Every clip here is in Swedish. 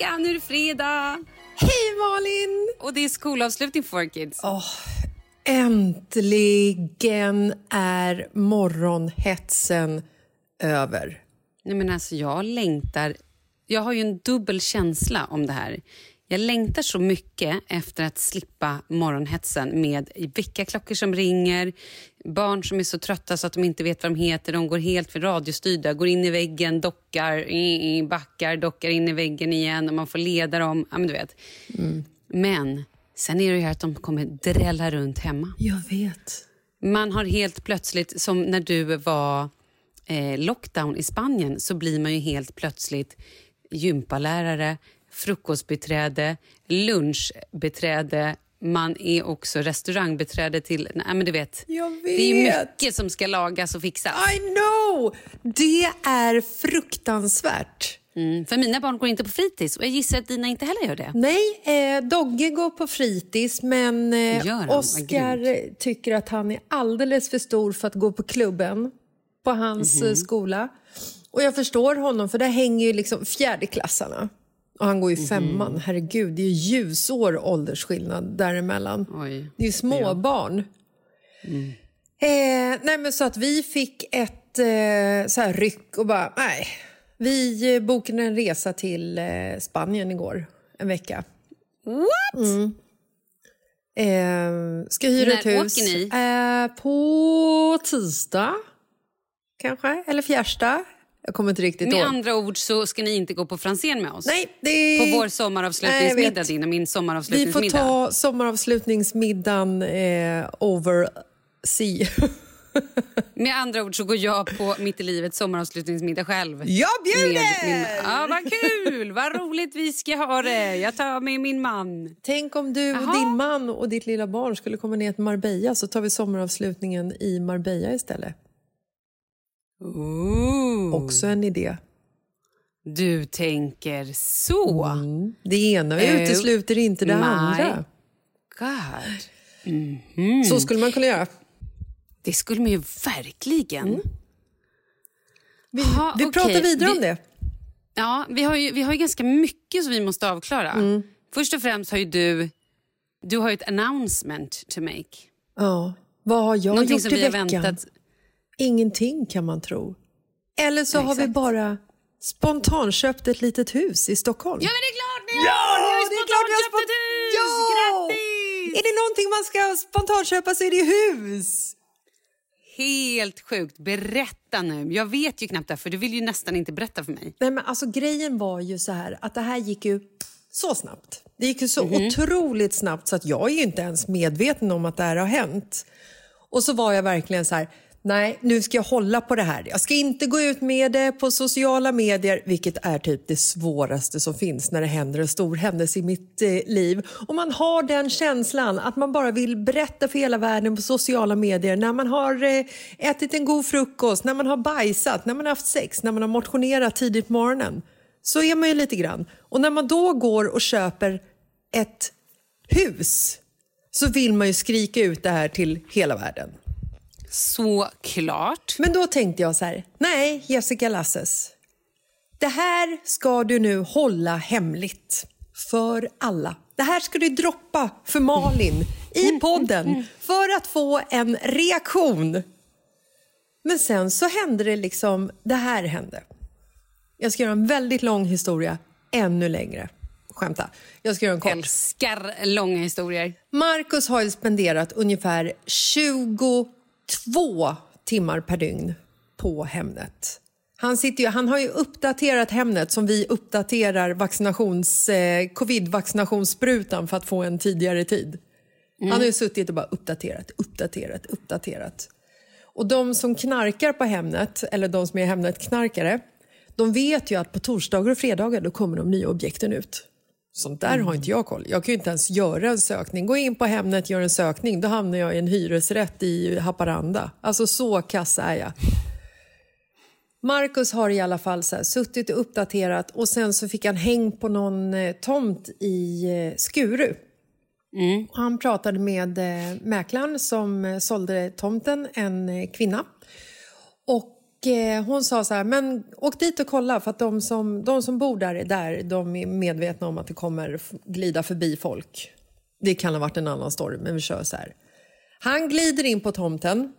Jessica, nu är det fredag! Hej, Malin! Och det är skolavslutning för kids. Äntligen är morgonhetsen över. Nej men alltså jag längtar. Jag har ju en dubbel känsla om det här. Jag längtar så mycket efter att slippa morgonhetsen med väckarklockor som ringer, barn som är så trötta så att de inte vet vad de heter, de går helt för radiostyrda, går in i väggen, dockar, backar, dockar in i väggen igen och man får leda dem. Ja, men du vet. Men sen är det ju här att de kommer drälla runt hemma. Jag vet. Man har helt plötsligt, som när du var eh, lockdown i Spanien, så blir man ju helt plötsligt gympalärare, frukostbeträde, lunchbeträde. Man är också restaurangbeträde till... Nej, men du vet, Jag det är vet. mycket som ska lagas och fixas. I know! Det är fruktansvärt. Mm, för mina barn går inte på fritids och jag gissar att dina inte heller gör det. Nej, eh, Dogge går på fritids men eh, eh, tycker att han är alldeles för stor för att gå på klubben på hans Mhm. eh, skola. Och jag förstår honom för där hänger ju liksom fjärdeklassarna. Och han Mhm. går ju femman. Herregud, det är ju ljusår åldersskillnad däremellan. Oj. Det är ju småbarn. Eh, nej men så att vi fick ett eh, så här ryck och bara, nej. Vi eh, bokade en resa till eh, Spanien igår, en vecka. What? Eh, ska hyra När ett hus. åker ni? Eh, på tisdag, kanske. Eller fjärsta. Jag kommer inte riktigt Med ihåg. andra ord så ska ni inte gå på Franzén med oss. Nej, det... På vår Nej, sommaravslutningsmiddag, vet. din och min Vi sommaravslutningsmiddag. får ta sommaravslutningsmiddagen eh, over sea. Med andra ord så går jag på mitt i livet sommaravslutningsmiddag själv. Jag bjuder! Min, ja, vad kul! Vad roligt vi ska ha det. Jag tar med min man. Tänk om du och Jaha. din man och ditt lilla barn skulle komma ner till Marbella så tar vi sommaravslutningen i Marbella istället. Ooh. Också en idé. Du tänker så. Mm. Det ena Oh utesluter inte det my andra. God. Så skulle man kunna göra. Det skulle man ju verkligen. Vi, Ha, vi okej. pratar vidare Vi- om det. Ja, vi har, ju, vi har ju ganska mycket som vi måste avklara. Mm. Först och främst har ju du, du har ett announcement to make. Ja. Vad har jag Någonting gjort som i veckan? väntat... Ingenting kan man tro. Eller så Ja, har vi bara spontanköpt ett litet hus i Stockholm. Ja, men det är klart ni! Ni har ju det är klart vi har köpt ett hus! Ja! Grattis! Är det någonting man ska spontanköpa så är det hus. Helt sjukt. Berätta nu. Jag vet ju knappt det, för du vill ju nästan inte berätta för mig. Nej, men alltså, grejen var ju så här att det här gick ju så snabbt. Det gick ju så Mhm. otroligt snabbt så att jag är ju inte ens medveten om att det här har hänt. Och så var jag verkligen så här, nej nu ska jag hålla på det här. Jag ska inte gå ut med det på sociala medier, vilket är typ det svåraste som finns när det händer en stor händelse i mitt eh, liv. Och man har den känslan att man bara vill berätta för hela världen på sociala medier när man har eh, ätit en god frukost, när man har bajsat, när man har haft sex, när man har motionerat tidigt på morgonen. Så är man ju lite grann. Och när man då går och köper ett hus så vill man ju skrika ut det här till hela världen. Såklart. Men då tänkte jag så här, nej Jessica Lasses. Det här ska du nu hålla hemligt för alla. Det här ska du droppa för Malin i podden för att få en reaktion. Men sen så hände det liksom, det här hände. Jag ska göra en väldigt lång historia ännu längre. Skämta. Jag ska göra en kort. Älskar långa historier. Marcus har ju spenderat ungefär två timmar per dygn på Hemnet. Han, sitter ju, han har ju uppdaterat Hemnet som vi uppdaterar vaccinations, eh, covid-vaccinationssprutan för att få en tidigare tid. Han har ju suttit och bara uppdaterat, uppdaterat, uppdaterat. Och de som knarkar på Hemnet, eller de som är Hemnet-knarkare, de vet ju att på torsdagar och fredagar då kommer de nya objekten ut. Sånt där har inte jag koll. Jag kan inte ens göra en sökning. Gå in på Hemnet, gör en sökning, då hamnar jag i en hyresrätt i Haparanda. Alltså så kass är jag. Marcus har i alla fall så här, suttit och uppdaterat och sen så fick han häng på någon eh, tomt i eh, Skuru. Och Han pratade med eh, mäklaren som sålde tomten, en kvinna. Och eh, hon sa så här, men åk dit och kolla för att de som, de som bor där är där, de är medvetna om att det kommer glida förbi folk. Det kan ha varit en annan story, men vi kör så här. Han glider in på tomten.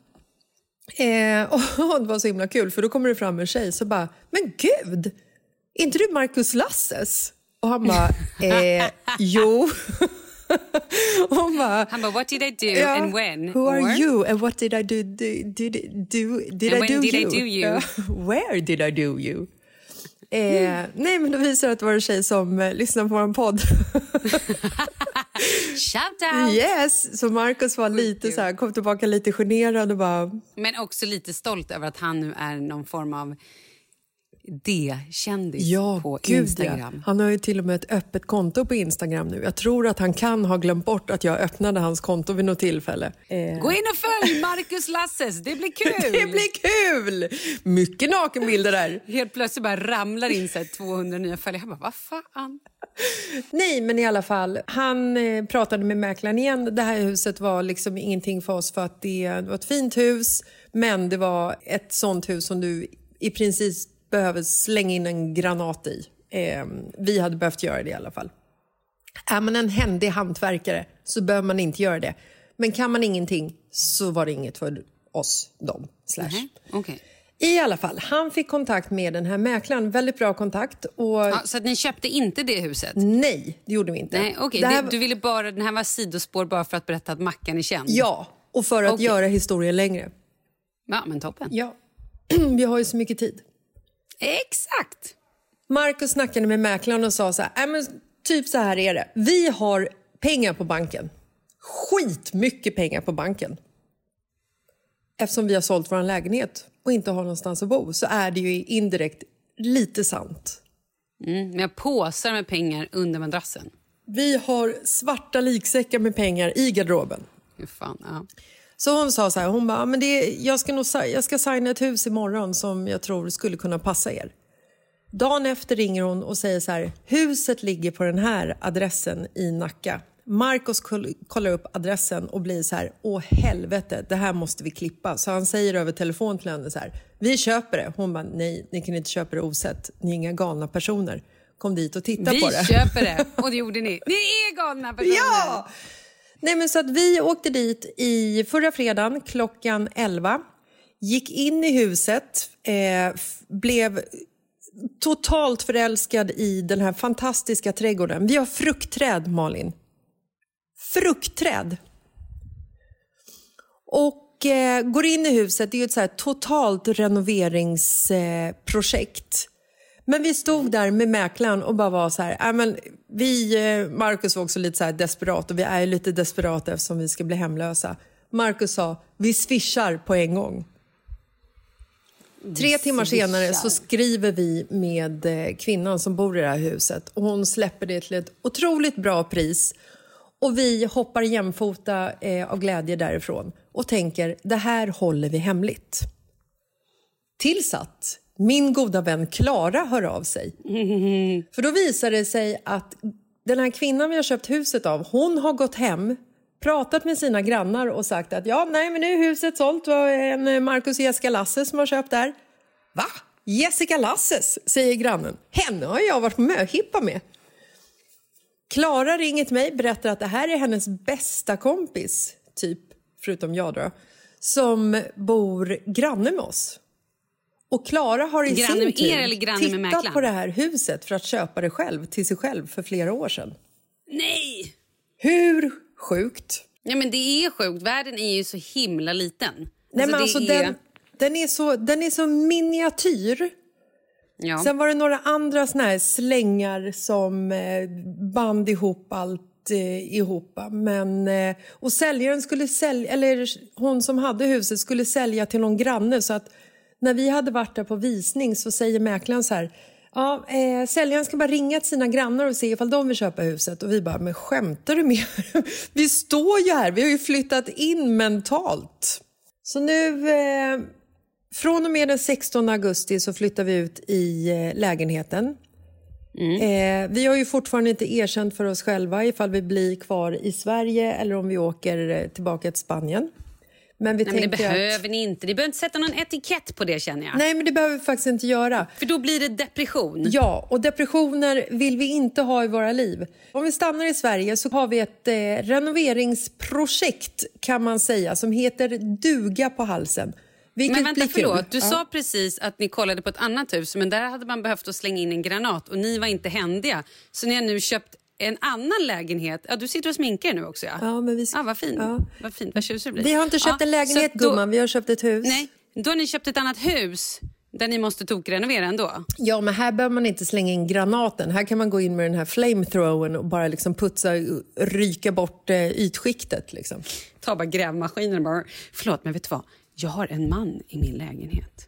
Eh, och det var så himla kul, för då kommer det fram en tjej så bara, men gud, är inte du Marcus Lasses? Och han bara, eh, jo. Hon bara, Han bara, what did I do Ja. and when? Who are Or- you and what did I do? do, did, do did And I do did I you? do you? Ja. Where did I do you? Eh, nej, men då visar det att det var en tjej som eh, lyssnar på vår podd. Shout out! yes! Så Marcus var lite så här, kom tillbaka lite generad och bara... Men också lite stolt över att han nu är någon form av D-kändis Ja, på gud Instagram. ja. Han har ju till och med ett öppet konto på Instagram nu. Jag tror att han kan ha glömt bort att jag öppnade hans konto vid något tillfälle. Eh, Gå in och följ Marcus Lasses, det blir kul! det blir kul! Mycket nakenbilder där. Helt plötsligt bara ramlar in så här 200 nya följare. Jag bara, vad fan? Nej, men i alla fall. Han eh, pratade med mäklaren igen. Det här huset var liksom ingenting för oss för att det, det var ett fint hus men det var ett sånt hus som du i princip behöver slänga in en granat i. Eh, vi hade behövt göra det i alla fall. Är man en händig hantverkare så behöver man inte göra det. Men kan man ingenting så var det inget för oss, dem, slash. Nej, Okej. I alla fall, han fick kontakt med den här mäklaren. Väldigt bra kontakt. Och Ja, så att ni köpte inte det huset? Nej, det gjorde vi inte. Nej, okej. Det här- Du ville bara, den här var sidospår bara för att berätta att Mackan är känd? Ja, och för att Okej. göra historien längre. Ja, men toppen. Ja, vi har ju så mycket tid. Exakt! Marcus snackade med mäklaren och sa så här, "Nej, men typ så här är det. Vi har pengar på banken. Skitmycket pengar på banken. Eftersom vi har sålt vår lägenhet och inte har någonstans att bo så är det ju indirekt lite sant. Mm, med påsar med pengar under madrassen. Vi har svarta liksäckar med pengar i garderoben. Hur fan, ja. Så hon sa så här, hon bara, "Ja, men det jag, ska nog, jag ska signa ett hus imorgon som jag tror skulle kunna passa er. Dagen efter ringer hon och säger så här, huset ligger på den här adressen i Nacka. Marcos koll- kollar upp adressen och blir så här, åh helvete, det här måste vi klippa. Så han säger över telefon till henne så här, vi köper det. Hon bara, nej, ni kan inte köpa det osett. Ni är inga galna personer. Kom dit och titta Vi på det. köper det, och det gjorde ni. Ni är galna personer! Ja! Nej, men så att vi åkte dit i förra fredagen klockan 11. Gick in i huset, eh, blev totalt förälskad i den här fantastiska trädgården. Vi har fruktträd, Malin. Fruktträd! Och eh, går in i huset, det är ju ett så här totalt renoveringsprojekt. Eh men vi stod där med mäklaren och bara var så här, äh, men vi, eh, Marcus var också lite så desperat och vi är lite desperata eftersom vi ska bli hemlösa. Marcus sa, vi swishar på en gång. Tre timmar senare så skriver vi med eh, kvinnan som bor i det här huset och hon släpper det till ett otroligt bra pris och vi hoppar jämfota eh, av glädje därifrån och tänker det här håller vi hemligt. Tills att min goda vän Klara hör av sig. För då visar det sig att den här kvinnan vi har köpt huset av, hon har gått hem pratat med sina grannar och sagt att ja, nej, men nu är huset sålt. Det var en eh, Marcus och Jessica Lasses som har köpt där. Va? Jessica Lasses, säger grannen. Henne har jag varit på möhippa med. Klara ringer till mig berättar att det här är hennes bästa kompis, typ, förutom jag då, som bor granne med oss. Och Klara har i Granne sin tur tittat på det här huset för att köpa det själv till sig själv för flera år sedan. Nej! Hur sjukt? Ja, men det är sjukt. Världen är ju så himla liten. Nej, men det alltså, är... den, den, är så, den är så miniatyr. Ja. Sen var det några andra såna här slängar som eh, band ihop allt eh, ihop. Men, eh, och säljaren skulle sälja, eller hon som hade huset skulle sälja till någon granne så att när vi hade varit där på visning så säger mäklaren så här Ja, eh, säljaren ska bara ringa till sina grannar och se ifall de vill köpa huset. Och vi bara, men skämtar du med Vi står ju här, vi har ju flyttat in mentalt. Så nu, eh, från och med den 16 augusti så flyttar vi ut i eh, lägenheten. Eh, vi har ju fortfarande inte erkänt för oss själva ifall vi blir kvar i Sverige eller om vi åker eh, tillbaka till Spanien. Men vi Nej, men det behöver att... ni inte. Ni behöver inte sätta någon etikett på det känner jag. Nej, men det behöver vi faktiskt inte göra. För då blir det depression. Ja, och depressioner vill vi inte ha i våra liv. Om vi stannar i Sverige så har vi ett eh, renoveringsprojekt kan man säga som heter Duga på halsen. Vilket Men vänta, förlåt. Du Ja. sa precis att ni kollade på ett annat hus men där hade man behövt att slänga in en granat och ni var inte händiga. Så ni har nu köpt en annan lägenhet. Ja, du sitter och sminkar nu också. Ja, Ja, men vi ah, vad fint. Ja. Vad fint. Vad tjusig du blir. Vi har inte köpt Ja, en lägenhet då- gumman, vi har köpt ett hus. Nej, då har ni köpt ett annat hus där ni måste tokrenovera ändå. Ja, men här behöver man inte slänga in granaten. Här kan man gå in med den här flamethrowern och bara liksom putsa, ryka bort eh, ytskiktet. Liksom. Ta bara grävmaskinen och bara... Förlåt, men vet du vad? Jag har en man i min lägenhet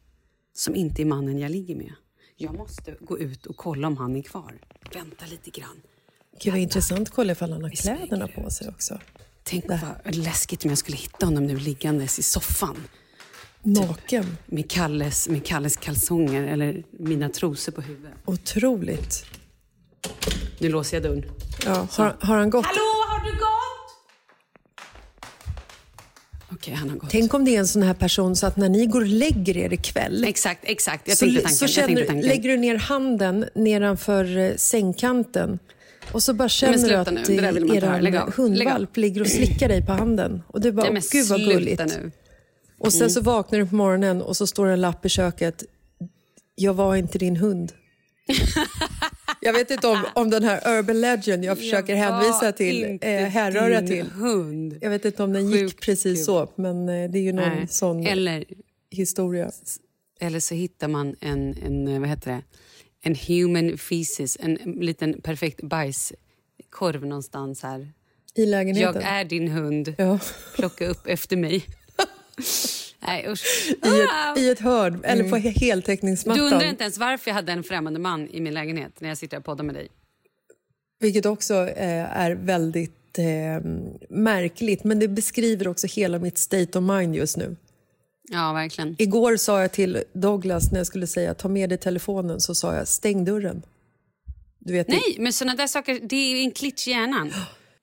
som inte är mannen jag ligger med. Jag måste gå ut och kolla om han är kvar. Vänta lite grann. Gud, vad intressant. Kolla ifall han har kläderna på sig också. Tänk vad läskigt om jag skulle hitta honom nu liggandes i soffan Naken. med Kalles, med Kalles kalsonger eller mina trosor på huvudet. Otroligt. Nu låser jag dörren. Ja, har, har han gått? Hallå, har du gått? Okej, han har gått. Tänk om det är en sån här person så att när ni går och lägger er ikväll Exakt, exakt. Jag så, tänkte tanken. så jag känner, tänkte tanken. lägger du ner handen nedanför eh, sängkanten och så bara känner du att nu. Det vill man er hundvalp ligger och slickar dig på handen. Och du bara, Nej, gud vad gulligt. nu. Och sen så vaknar du på morgonen och så står det en lapp i köket. Jag var inte din hund. jag vet inte om, om den här urban legend jag försöker hänvisa till eh, härröra till. hund. Jag vet inte om den gick Sjukt precis kul. så, men eh, det är ju någon Nej. sån Eller, historia. eller så hittar man en, en, vad heter det? En human feces, en liten perfekt bajskorv någonstans här. I lägenheten. Jag är din hund, Ja. plocka upp efter mig. Nej usch. I, ett, I ett hörn, eller på Du heltäckningsmattan. undrar inte ens varför jag hade en främmande man i min lägenhet när jag sitter och poddar med dig. Vilket också eh, är väldigt eh, märkligt, men det beskriver också hela mitt state of mind just nu. Ja, verkligen. Igår sa jag till Douglas när jag skulle säga ta med dig telefonen så sa jag stäng dörren. Du vet, det- Nej, men såna där saker, det är en klitsch i hjärnan.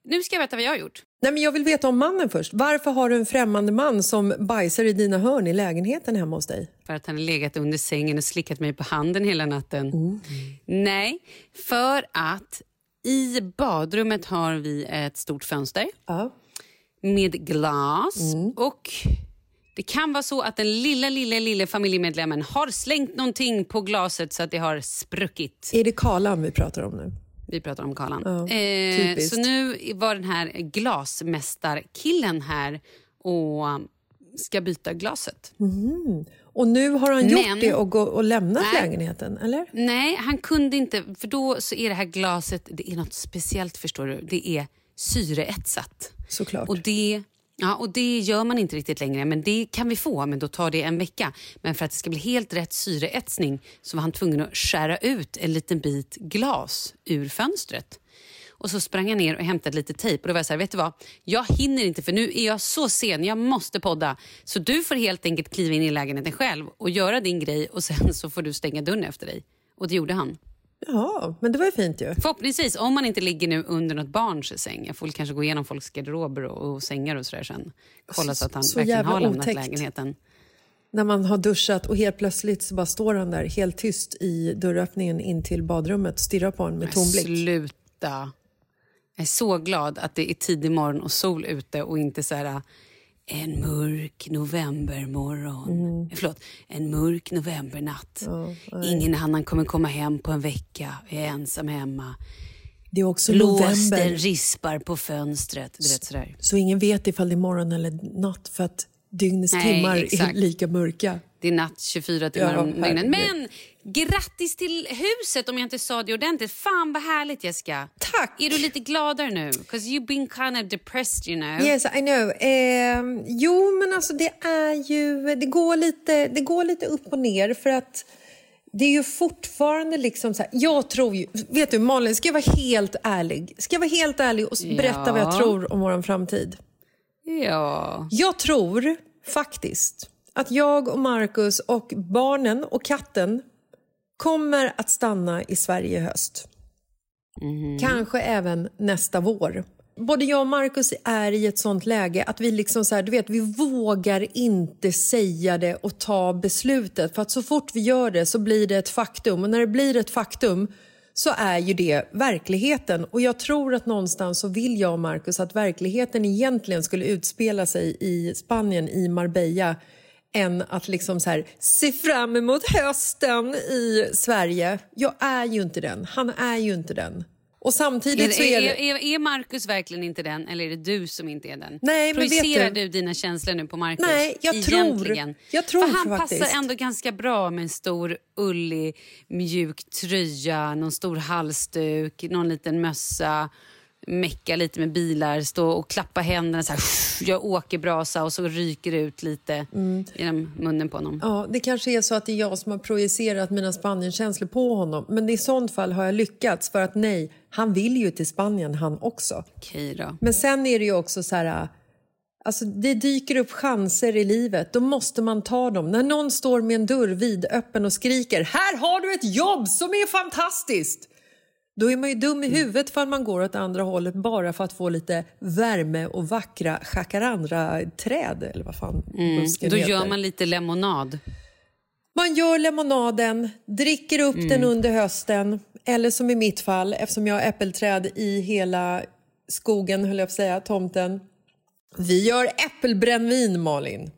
Nu ska jag berätta vad jag har gjort. Nej, men jag vill veta om mannen först. Varför har du en främmande man som bajsar i dina hörn i lägenheten hemma hos dig? För att han har legat under sängen och slickat mig på handen hela natten. Nej, för att i badrummet har vi ett stort fönster Ja. med glas. Och det kan vara så att den lilla, lilla, lilla familjemedlemmen har slängt någonting på glaset så att det har spruckit. Är det Karlan vi pratar om nu? Vi pratar om Karlan. Ja, eh, så nu var den här glasmästarkillen här och ska byta glaset. Och nu har han Men- gjort det och, gå, och lämnat Nej. lägenheten, eller? Nej, han kunde inte. För då så är det här glaset det är något speciellt. förstår du. Det är syreetsat. Såklart. Och det, ja, och det gör man inte riktigt längre. Men Det kan vi få, men då tar det en vecka. Men för att det ska bli helt rätt syreetsning så var han tvungen att skära ut en liten bit glas ur fönstret. Och så sprang jag ner och hämtade lite tejp. Och då var jag så här, vet du vad? Jag hinner inte för nu är jag så sen. Jag måste podda. Så du får helt enkelt kliva in i lägenheten själv och göra din grej och sen så får du stänga dörren efter dig. Och det gjorde han. Ja, men det var ju fint ju. Förhoppningsvis, om man inte ligger nu under något barns säng. Jag får kanske gå igenom folks garderober och, och sängar och sådär sen. Kolla så att han Så verkligen har lämnat otäckt. lägenheten. När man har duschat och helt plötsligt så bara står han där helt tyst i dörröppningen in till badrummet och stirrar på en med tom blick. Sluta. Jag är så glad att det är tidig morgon och sol ute och inte så här en mörk novembermorgon. Mm. Eh, Förlåt, en mörk novembernatt. Ingen annan kommer komma hem på en vecka. Jag är ensam hemma. Det är också Blåsten rispar på fönstret. Du vet sådär. Så ingen vet ifall det är morgon eller natt för att dygnets Nej, timmar är exakt. lika mörka. Det är natt 24 timmar Ja, om dygnet. Men grattis till huset om jag inte sa det ordentligt. Fan vad härligt Jessica. Tack! Är du lite gladare nu? Because you've been kind of depressed you know. Yes, I know. Eh, jo, men alltså det är ju... Det går, lite, det går lite upp och ner för att det är ju fortfarande liksom så här... Jag tror ju... Vet du, Malin, ska jag vara helt ärlig? Ska jag vara helt ärlig och berätta vad jag Ja. tror om vår framtid? Ja. Jag tror faktiskt att jag och Marcus och barnen och katten kommer att stanna i Sverige i höst. Kanske även nästa vår. Både jag och Marcus är i ett sånt läge att vi liksom så här, du vet, vi vågar inte säga det och ta beslutet. För att så fort vi gör det så blir det ett faktum. Och när det blir ett faktum så är ju det verkligheten. Och jag tror att någonstans så vill jag och Marcus att verkligheten egentligen skulle utspela sig i Spanien, i Marbella än att liksom så här, se fram emot hösten i Sverige. Jag är ju inte den. Han är ju inte den. Och samtidigt Är, är är, är, Marcus verkligen inte den eller är det du som inte är den? Nej, men vet Projicerar du- du dina känslor nu på Marcus? Nej, jag tror- Egentligen? jag tror För han faktiskt. passar ändå ganska bra med en stor ullig mjuk tröja, någon stor halsduk, någon liten mössa mecka lite med bilar, stå och klappa händerna så här, jag åker brasa och så ryker det ut lite Mm. genom munnen på honom. Ja, det kanske är så att det är jag som har projicerat mina Spanienkänslor på honom. Men i sånt fall har jag lyckats för att nej, han vill ju till Spanien han också. Okej då. Men sen är det ju också så här... Alltså det dyker upp chanser i livet, då måste man ta dem. När någon står med en dörr vidöppen och skriker “Här har du ett jobb som är fantastiskt!” Då är man ju dum i huvudet för man går åt andra hållet bara för att få lite värme och vackra jacarandra-träd eller vad fan Mm. Då heter. gör man lite lemonad. Man gör lemonaden, dricker upp Mm. den under hösten eller som i mitt fall, eftersom jag har äppelträd i hela skogen, höll jag på att säga, tomten. Vi gör äppelbrännvin, Malin.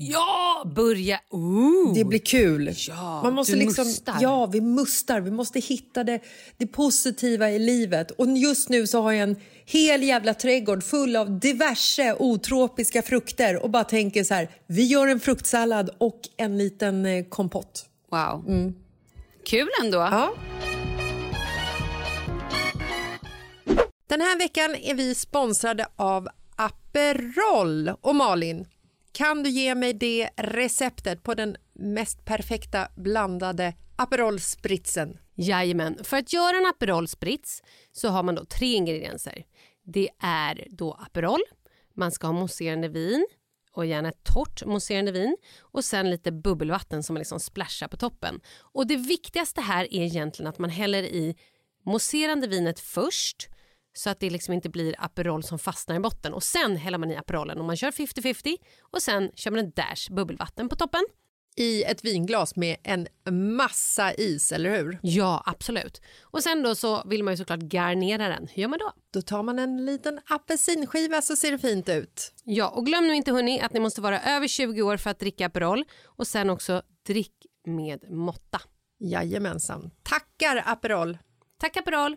Ja, börja... Ooh. Det blir kul. Ja, Man måste du liksom, mustar. Ja, vi mustar. Vi måste hitta det, det positiva i livet. Och just nu så har jag en hel jävla trädgård full av diverse otropiska frukter och bara tänker så här, vi gör en fruktsallad och en liten eh, kompott. Wow. Kul ändå. Ja. Den här veckan är vi sponsrade av Aperol. Och Malin, kan du ge mig det receptet på den mest perfekta blandade Aperol-spritsen? Jajamän. För att göra en Aperol-sprits så har man då tre ingredienser. Det är då Aperol, man ska ha mousserande vin och gärna ett torrt mousserande vin och sen lite bubbelvatten som man liksom splashar på toppen. Och det viktigaste här är egentligen att man häller i mousserande vinet först så att det liksom inte blir Aperol som fastnar i botten och sen häller man i Aperolen och man kör 50-50 och sen kör man en dash bubbelvatten på toppen. I ett vinglas med en massa is, eller hur? Ja, absolut. Och sen då så vill man ju såklart garnera den. Hur gör man då? Då tar man en liten apelsinskiva så ser det fint ut. Ja, och glöm nu inte hörni att ni måste vara över 20 år för att dricka Aperol och sen också drick med måtta. Jajamensan. Tackar Aperol! Tack Aperol!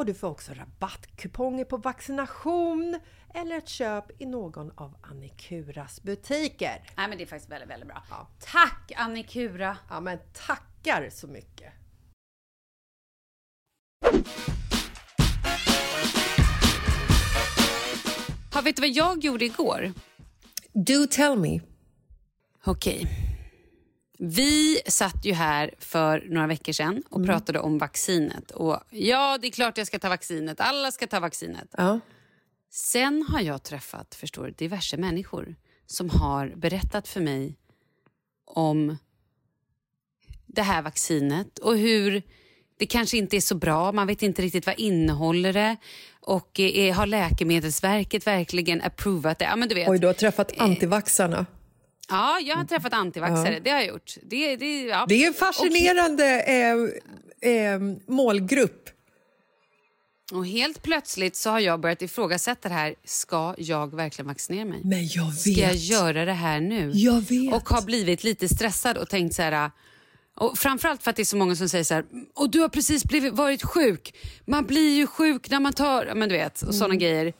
och du får också rabattkuponger på vaccination eller ett köp i någon av Annikuras butiker. Nej, men det är faktiskt väldigt, väldigt bra. Ja. Tack Annikura! Ja, men tackar så mycket! Ja, vet du vad jag gjorde igår? Do tell me. Okej. Vi satt ju här för några veckor sedan och pratade om vaccinet. Och Ja, det är klart jag ska ta vaccinet. Alla ska ta vaccinet. Ja. Sen har jag träffat förstår du, diverse människor som har berättat för mig om det här vaccinet och hur det kanske inte är så bra. Man vet inte riktigt vad innehåller det och eh, har Läkemedelsverket verkligen approvat det? Ja, men du vet. Oj, du har träffat antivaxarna. Ja, jag har träffat antivaxare. Det har jag gjort. Det, det, ja. Det är en fascinerande eh, eh, målgrupp. Och helt plötsligt så har jag börjat ifrågasätta det här. Ska jag verkligen vaccinera mig? Men jag vet. Ska jag göra det här nu? Jag vet. Och har blivit lite stressad och tänkt så här... Och framförallt för att det är så många som säger så här, och du har precis blivit, varit sjuk. Man blir ju sjuk när man tar, ja, men du vet, och sådana grejer.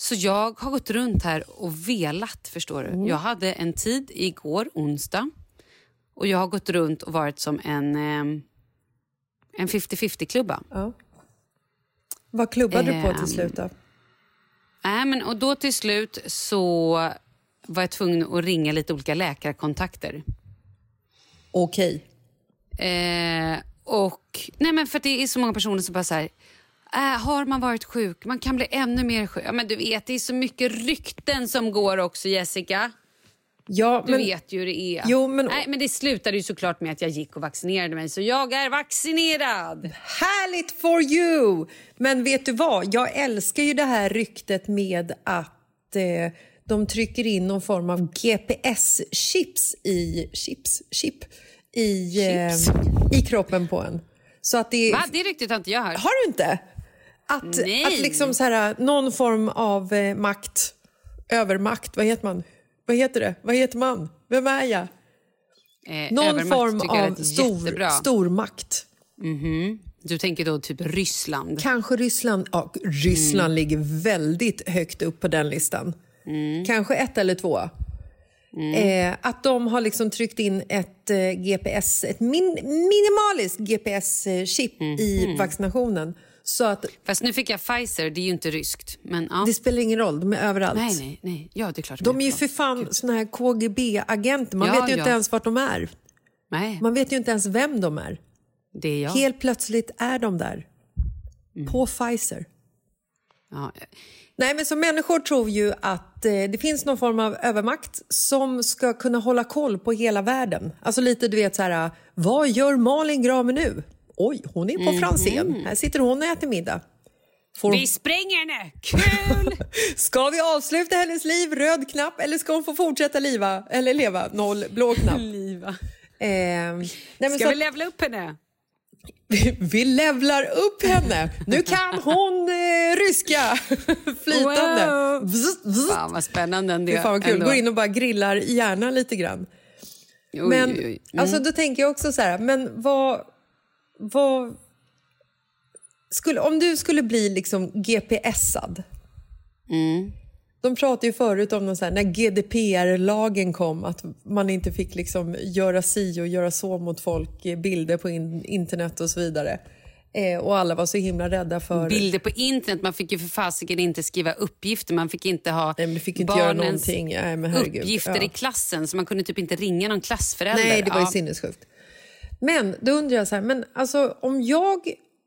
Så jag har gått runt här och velat, förstår du. Jag hade en tid igår, onsdag, och jag har gått runt och varit som en, eh, en 50-50-klubba. Ja. Vad klubbade du på till Ehm. slut då? Nej, men, och då till slut så var jag tvungen att ringa lite olika läkarkontakter. Okej. Eh, och, nej men för att det är så många personer som bara så här, äh, har man varit sjuk, man kan bli ännu mer sjuk. Ja, men du vet, det är så mycket rykten som går också Jessica. Ja, Du men, vet ju hur det är. Jo, men- Nej, men det slutade ju såklart med att jag gick och vaccinerade mig, så jag är vaccinerad. Härligt for you! Men vet du vad? Jag älskar ju det här ryktet med att eh, de trycker in någon form av GPS-chips i, chips, chip, i, eh, i kroppen på en. Så att det Va? Det ryktet har inte jag hört. Har du inte? Att, Nej. att liksom så här, någon form av eh, makt, övermakt, vad heter man? Vad heter det? Vad heter man? Vem är jag? Eh, Någon övermakt form av stor, stormakt. Du tänker då typ Ryssland. Kanske Ryssland. Ja, Ryssland Mm. ligger väldigt högt upp på den listan. Mm. Kanske ett eller två. Eh, att de har liksom tryckt in ett eh, GPS, ett min, minimaliskt GPS-chip Mm. i vaccinationen. Så att Fast nu fick jag Pfizer, det är ju inte ryskt. Men, ja. det spelar ingen roll, de är överallt. Nej, nej, nej. Ja, det är klart. De är ju för fan såna här KGB-agenter. Man Ja, vet ju inte ja. ens vart de är. Nej, Man vet ju inte ens vem de är. det är jag. Helt plötsligt är de där. Mm. På Pfizer. Ja. Nej, men så människor tror ju att eh, det finns någon form av övermakt som ska kunna hålla koll på hela världen. Alltså lite, du vet så här, vad gör Malin Gramer nu? Oj, hon är på Mhm. Franzén. Här sitter hon och äter middag. Får. Vi spränger henne! Kul! Ska vi avsluta hennes liv, röd knapp, eller ska hon få fortsätta liva, eller leva, noll, blå knapp? Liva. Eh, nej, Ska så vi levla upp henne? vi levlar upp henne. Nu kan hon eh, ryska flytande. Wow. Vzzt, vzzt. Fan vad spännande ändå. Fy fan vad kul. ändå. Går in och bara grillar hjärnan lite grann. Oj, Men oj, oj. Mm. alltså, då tänker jag också så här, men vad... vad skulle, om du skulle bli liksom GPSad. Mm. De pratade ju förut om här, när GDPR-lagen kom att man inte fick liksom göra si och göra så mot folk, eh, bilder på in, internet och så vidare. Eh, och alla var så himla rädda för... Bilder på internet, man fick ju för fasiken inte skriva uppgifter, man fick inte ha Nej, fick inte göra barnens någonting. Nej, uppgifter Ja. i klassen, så man kunde typ inte ringa någon klassförälder. Nej, det var ju Ja. sinnessjukt. Men då undrar jag så här, men alltså om jag,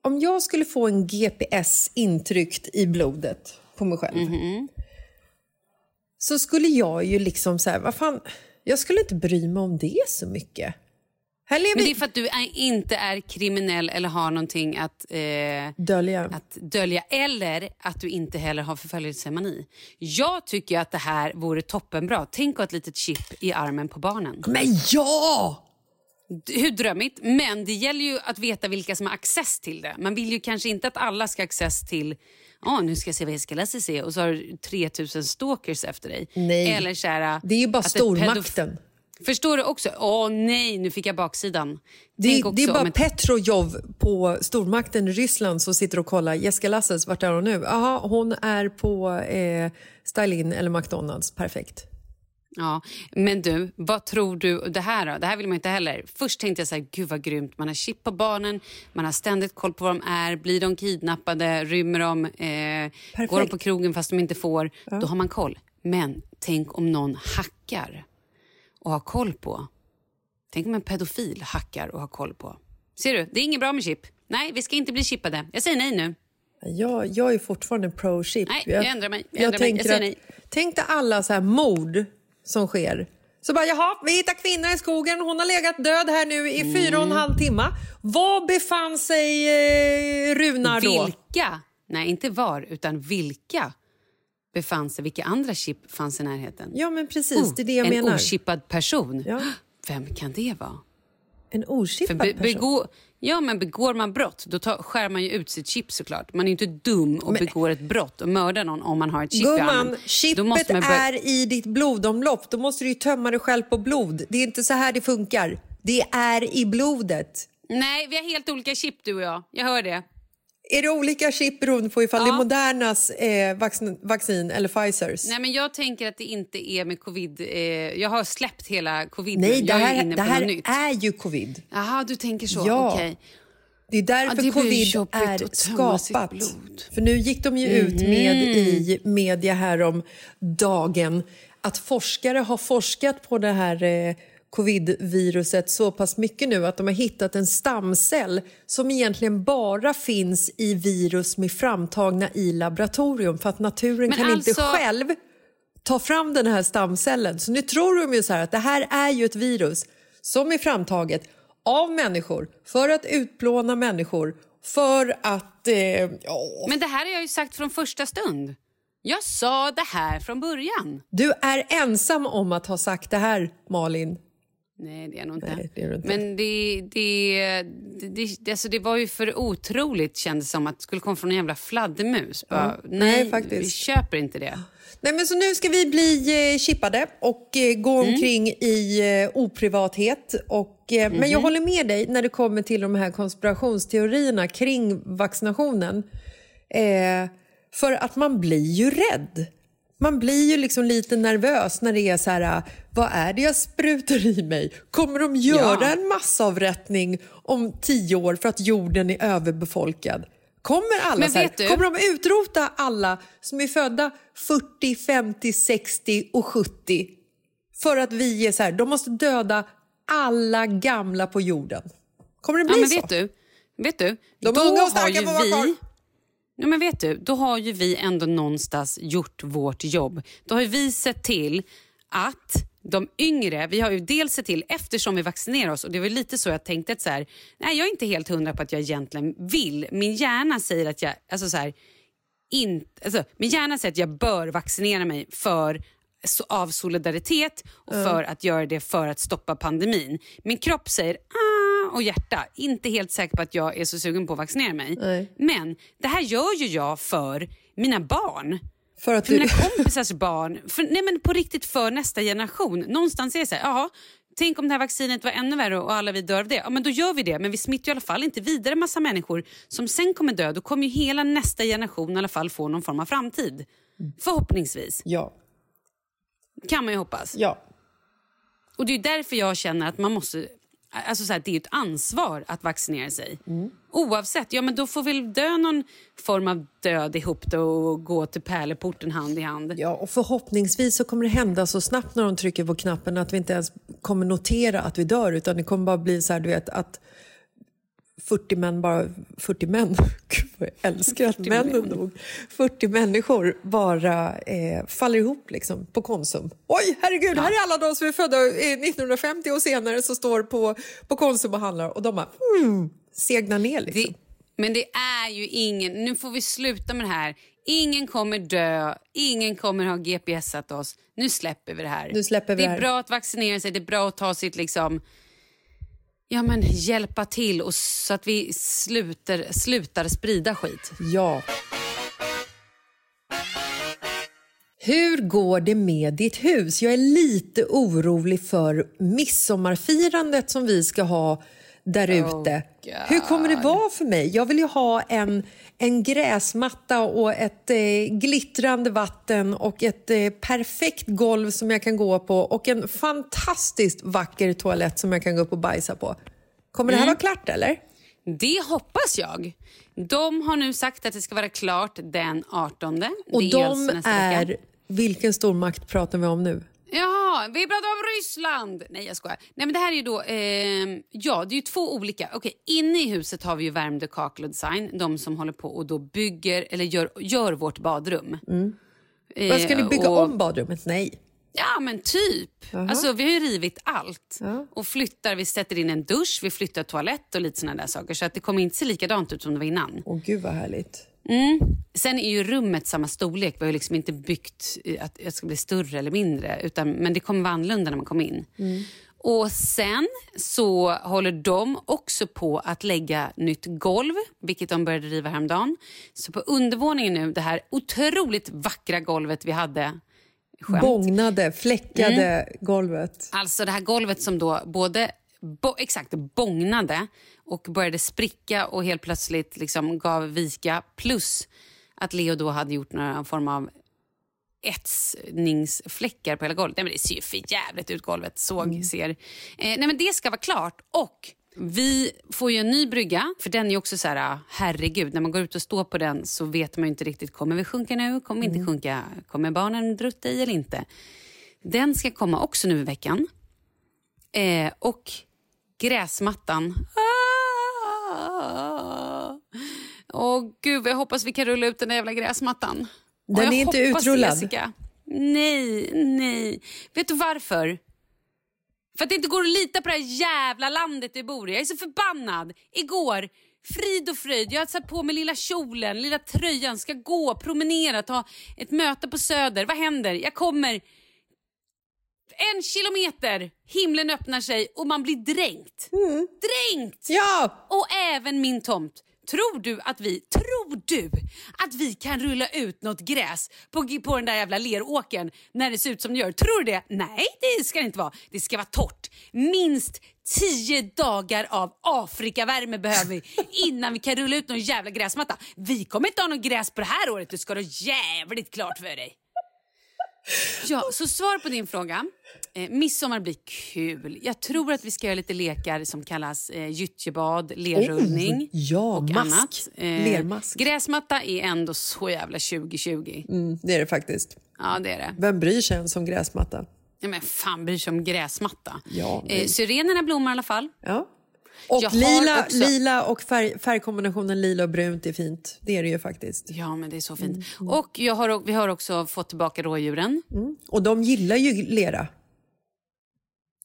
om jag skulle få en GPS intryckt i blodet på mig själv så skulle jag ju liksom så här, vad fan, jag skulle inte bry mig om det så mycket. Men det är för att du är, inte är kriminell eller har någonting att, eh, Dölja. att dölja. Eller att du inte heller har förföljelsemani. Jag tycker att det här vore toppenbra. Tänk att ha ett litet chip i armen på barnen. Men ja! Hur drömmigt, men det gäller ju att veta vilka som har access till det. Man vill ju kanske inte att alla ska ha access till Ja, nu ska jag se vad jag ska läsa se och så har du 3000 stalkers efter dig. Nej. Eller så här, Det är ju bara stormakten. Förstår du också? Åh nej, nu fick jag baksidan. Det, det är bara ett- Petrojov på stormakten i Ryssland som sitter och kollar. Jessica Lasses, vart är hon nu? Jaha, hon är på eh, Style-In eller McDonalds. Perfekt. Ja, men du, vad tror du? Det här då? Det här vill man inte heller. Först tänkte jag så här, gud vad grymt. Man har chip på barnen, man har ständigt koll på var de är. Blir de kidnappade? Rymmer de? Eh, går de på krogen fast de inte får? Då har man koll. Men tänk om någon hackar och har koll på. Tänk om en pedofil hackar och har koll på. Ser du, det är inget bra med chip. Nej, vi ska inte bli chippade. Jag säger nej nu. Jag, jag är fortfarande pro-chip. Nej, jag ändrar mig. Jag ändrar mig. Jag tänker säger att- nej. Tänk dig alla så här mord som sker. Så bara, jaha, vi hittar kvinnan i skogen. Hon har legat död här nu i Mm. fyra och en halv timme. Var befann sig eh, Runar då? Vilka? Nej, inte var, utan vilka befann sig, vilka andra chip fanns i närheten? Ja, men precis. det är det jag en menar. ochippad person. Ja. Vem kan det vara? En ochippad be, person. begå, ja, men begår man brott, då tar, skär man ju ut sitt chip såklart. Man är ju inte dum och begår ett brott och mördar någon om man har ett chip i Gumman, armen. Då chippet är i ditt blodomlopp. Då måste du ju tömma dig själv på blod. Det är inte så här det funkar. Det är i blodet. Nej, vi har helt olika chip du och jag. Jag hör det. Är det olika chip beroende på ifall det Ja. är Modernas eh, vaccin, vaccin eller Pfizers? Nej, men jag tänker att det inte är med covid. Eh, jag har släppt hela covid Nej, det är här, inne det här är ju covid. Jaha, du tänker så. Ja. Okej. Det är därför Ja, det covid är skapat. Mhm. För nu gick de ju ut med i media här om dagen att forskare har forskat på det här eh, covid-viruset så pass mycket nu att de har hittat en stamcell som egentligen bara finns i virus med framtagna i laboratorium för att naturen Men kan inte alltså- själv ta fram den här stamcellen. Så nu tror de ju så här att det här är ju ett virus som är framtaget av människor för att utplåna människor för att... Eh, ja. Men det här har jag ju sagt från första stund. Jag sa det här från början. Du är ensam om att ha sagt det här, Malin. Nej, det är nog inte. Nej, det är inte. Men det, det, det, det, alltså det var ju för otroligt kändes som att det skulle komma från en jävla fladdermus. Bara, nej, Nej, faktiskt. vi köper inte det. Nej, men så nu ska vi bli eh, chippade och eh, gå Mm. omkring i eh, oprivathet. Och, eh, Men Mhm. jag håller med dig när det kommer till de här konspirationsteorierna kring vaccinationen. Eh, för att man blir ju rädd. Man blir ju liksom lite nervös när det är så här, vad är det jag sprutar i mig? Kommer de göra Ja. en massavrättning om tio år för att jorden är överbefolkad? Kommer alla Men så här, du- kommer de utrota alla som är födda 40, 50, 60 och 70? För att vi är så här, de måste döda alla gamla på jorden. Kommer det bli Ja, men så? vet du, vet du De då unga och har starka ju får vara kvar. Ja, men vet du, då har ju vi ändå någonstans gjort vårt jobb. Då har ju vi sett till att de yngre, vi har ju dels sett till eftersom vi vaccinerar oss och det var lite så jag tänkte att så här, nej jag är inte helt hundra på att jag egentligen vill. Min hjärna säger att jag, alltså så här, inte, alltså, min hjärna säger att jag bör vaccinera mig för så, av solidaritet och för att göra det för att stoppa pandemin. Min kropp säger ah, och hjärta, inte helt säker på att jag är så sugen på att vaccinera mig. Nej. Men det här gör ju jag för mina barn. För att För du... mina kompisars barn. För, nej men på riktigt för nästa generation. Någonstans är det så här, jaha, tänk om det här vaccinet var ännu värre och alla vi dör av det. Ja men då gör vi det. Men vi smittar ju i alla fall inte vidare massa människor som sen kommer dö. Då kommer ju hela nästa generation i alla fall få någon form av framtid. Förhoppningsvis. Ja, Kan man ju hoppas. ja. Och det är därför jag känner att man måste... Alltså så här, det är ett ansvar att vaccinera sig. Oavsett, ja men då får vi dö någon form av död ihop då och gå till pärleporten hand i hand. Ja, och förhoppningsvis så kommer det hända så snabbt när de trycker på knappen att vi inte ens kommer notera att vi dör utan det kommer bara bli så här, du vet, att 40 män bara... 40 män? Gud, Jag älskar att männen nog, 40 människor, bara eh, faller ihop liksom, på Konsum. Oj, herregud, här är alla de som är födda eh, 1950 och senare som står på, på Konsum och handlar och de bara mm, segnar ner. Liksom. Det, men det är ju ingen... Nu får vi sluta med det här. Ingen kommer dö, ingen kommer ha GPSat oss. Nu släpper vi det här. Nu släpper vi det det är här. bra att vaccinera sig, det är bra att ta sitt liksom... Ja, men hjälpa till och så att vi slutar, slutar sprida skit. Ja. Hur går det med ditt hus? Jag är lite orolig för midsommarfirandet som vi ska ha där ute. Hur kommer det vara för mig? Jag vill ju ha en, en gräsmatta och ett eh, glittrande vatten och ett eh, perfekt golv som jag kan gå på och en fantastiskt vacker toalett som jag kan gå upp och bajsa på. Kommer det här vara klart eller? Det hoppas jag. De har nu sagt att det ska vara klart den 18. Och de alltså är... Vilken stormakt pratar vi om nu? Jaha, vi pratar om Ryssland! Nej, jag skojar. Nej, men det här är ju då... Eh, ja, det är två olika. Okej, inne i huset har vi ju Värmdö Kakel och Design. De som håller på och då bygger, eller gör, gör vårt badrum. Eh, Vad ska ni bygga och- om badrummet? Nej. Ja, men typ. Alltså, vi har ju rivit allt. Och flyttar, Vi sätter in en dusch, vi flyttar toalett och lite såna där saker. Så att det kommer inte se likadant ut som det var innan. Åh gud vad härligt. Sen är ju rummet samma storlek. Vi har liksom inte byggt att det ska bli större eller mindre. Utan, men det kommer vara annorlunda när man kommer in. Och Sen så håller de också på att lägga nytt golv, vilket de började riva häromdagen. Så på undervåningen nu, det här otroligt vackra golvet vi hade. Skämt. Bångnade, fläckade golvet. Alltså det här golvet som då både bo, exakt bångnade och började spricka och helt plötsligt liksom gav vika. Plus att Leo då hade gjort några form av etsningsfläckar på hela golvet. Nej, men det ser ju för jävligt ut golvet. Såg, ser. Eh, nej, men det ska vara klart. Och vi får ju en ny brygga, för den är också så här, ah, herregud, när man går ut och står på den så vet man ju inte riktigt, kommer vi sjunka nu, kommer vi inte sjunka, kommer barnen drutta i eller inte? Den ska komma också nu i veckan. Eh, och gräsmattan. Ah! Åh gud, jag hoppas vi kan rulla ut den där jävla gräsmattan. Den är inte utrullad. Jessica. Nej, nej. Vet du varför? För att det inte går att lita på det här jävla landet vi bor i. Jag är så förbannad. Igår, frid och fröjd. Jag har satt på mig lilla kjolen, lilla tröjan, ska gå, promenera, ta ett möte på Söder. Vad händer? Jag kommer en kilometer, himlen öppnar sig och man blir dränkt. Dränkt! Ja! Och även min tomt. Tror du att vi, tror du att vi kan rulla ut något gräs på, på den där jävla leråkern när det ser ut som det gör? Tror du det? Nej, det ska det inte vara. Det ska vara torrt. Minst tio dagar av Afrikavärme behöver vi innan vi kan rulla ut någon jävla gräsmatta. Vi kommer inte ha någon gräs på det här året, det ska du ha jävligt klart för dig. Ja, så svar på din fråga. Eh, midsommar blir kul. Jag tror att vi ska göra lite lekar som kallas eh, gyttjebad, lerrullning Oh, ja, och mask. annat. Eh, Lermask. Gräsmatta är ändå så jävla 2020. Mm, det är det faktiskt. Ja, det är det. Vem bryr sig ens om gräsmatta? Ja, men fan bryr sig om gräsmatta. Ja, eh, syrenerna blommar i alla fall. Ja. Och Jag lila, också- lila och färg, färgkombinationen lila och brunt är fint. Det är det ju faktiskt. Ja, men det är så fint. Mm, Och jag har, vi har också fått tillbaka rådjuren. Och de gillar ju lera.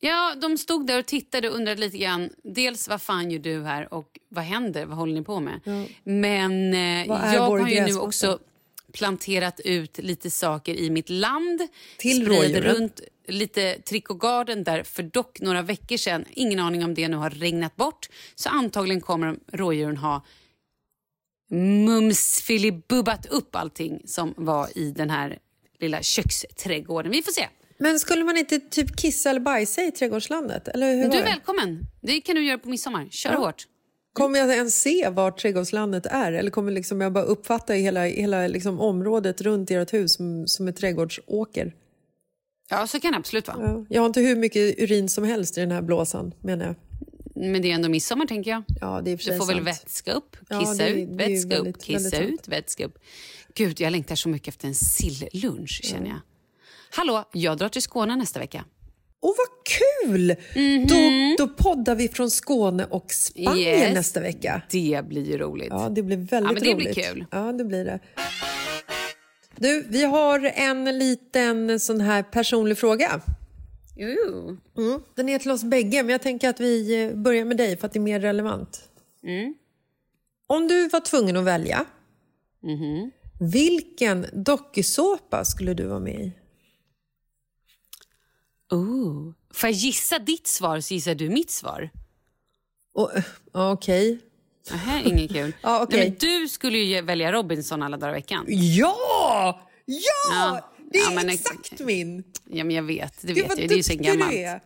Ja, de stod där och tittade och undrade lite grann. Dels vad fan gör du här och vad händer? Vad håller ni på med? Men eh, jag har ju nu också planterat ut lite saker i mitt land. Till rådjuren? runt lite Trick och Garden där för dock några veckor sedan. Ingen aning om det nu har regnat bort. Så antagligen kommer rådjuren ha mums filibubbat upp allting som var i den här lilla köksträdgården. Vi får se. Men skulle man inte typ kissa eller bajsa i trädgårdslandet? Eller hur Du är välkommen. Det kan du göra på midsommar. Kör hårt. Kommer jag ens se var trädgårdslandet är? Eller kommer liksom jag bara uppfatta hela, hela liksom området runt ert hus som, som ett trädgårdsåker? Ja, så kan det absolut vara. Ja. Jag har inte hur mycket urin som helst i den här blåsan, menar jag. Men det är ändå midsommar, tänker jag. Ja, det är Du får väl sant. vätska upp, Ja, kissa det- ut, det ju vätska upp, väldigt- kissa väldigt ut, vätska upp. Gud, jag längtar så mycket efter en sillunch, känner jag. Hallå, jag drar till Skåne nästa vecka. Och vad kul! Då, då poddar vi från Skåne och Spanien Yes. nästa vecka. Det blir ju roligt. Ja, det blir väldigt Ja, men det blir roligt. kul. Ja, det blir det. Du, vi har en liten sån här personlig fråga. Mm. Den är till oss bägge, men jag tänker att vi eh, börjar med dig för att det är mer relevant. Mm. Om du var tvungen att välja, Mhm. vilken dokusåpa skulle du vara med i? Ooh. Får jag gissa ditt svar så gissar du mitt svar? Eh, Okej. Nähä, inget kul. Ja, okej. Nej, men du skulle ju välja Robinson alla dagar i veckan. Ja! Ja! Ja. Det är Ja, men- exakt min! Ja, men jag vet. Det vet jag. Det är ju duktig gammalt. du är. Ja,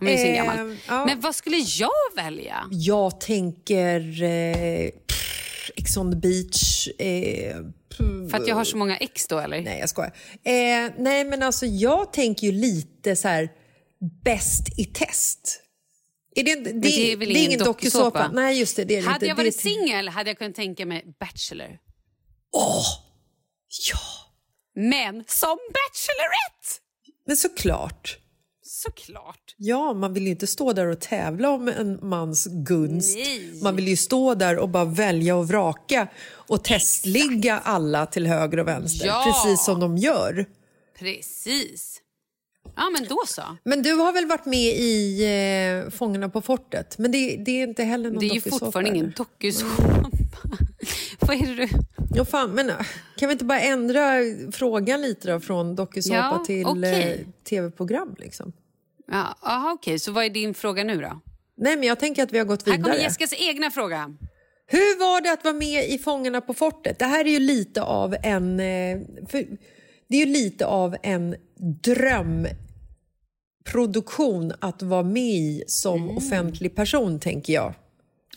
men det är så Eh, gammalt. ja. Men vad skulle jag välja? Jag tänker eh, pff, Ex on the beach. Eh, För att jag har så många ex då eller? nej, jag skojar. Eh, nej, men alltså jag tänker ju lite så här bäst i test. Är det, det, det är väl det är ingen dokusåpa? Nej, just det. det är det Hade inte. jag Det varit ett- singel hade jag kunnat tänka mig Bachelor. Åh! Ja, Men som Bachelorette! men såklart. Såklart. Ja, man vill ju inte stå där och tävla om en mans gunst. Nej. Man vill ju stå där och bara välja och vraka och testligga alla till höger och vänster, Ja. precis som de gör. Precis. Ja, men då så. Men du har väl varit med i eh, Fångarna på fortet? Men det, det är inte heller någon Det är ju fortfarande ingen dokusåpa. Vad är det du... Ja, fan, men, äh, kan vi inte bara ändra frågan lite då, från dokusåpa Ja, till okej. eh, tv-program? Liksom? Ja, aha, okej, så vad är din fråga nu då? Nej, men jag tänker att vi har gått Här vidare. kommer Jessicas egna fråga. Hur var det att vara med i Fångarna på fortet? Det här är ju lite av en... eh, För, det är ju lite av en drömproduktion att vara med i som offentlig person, tänker jag.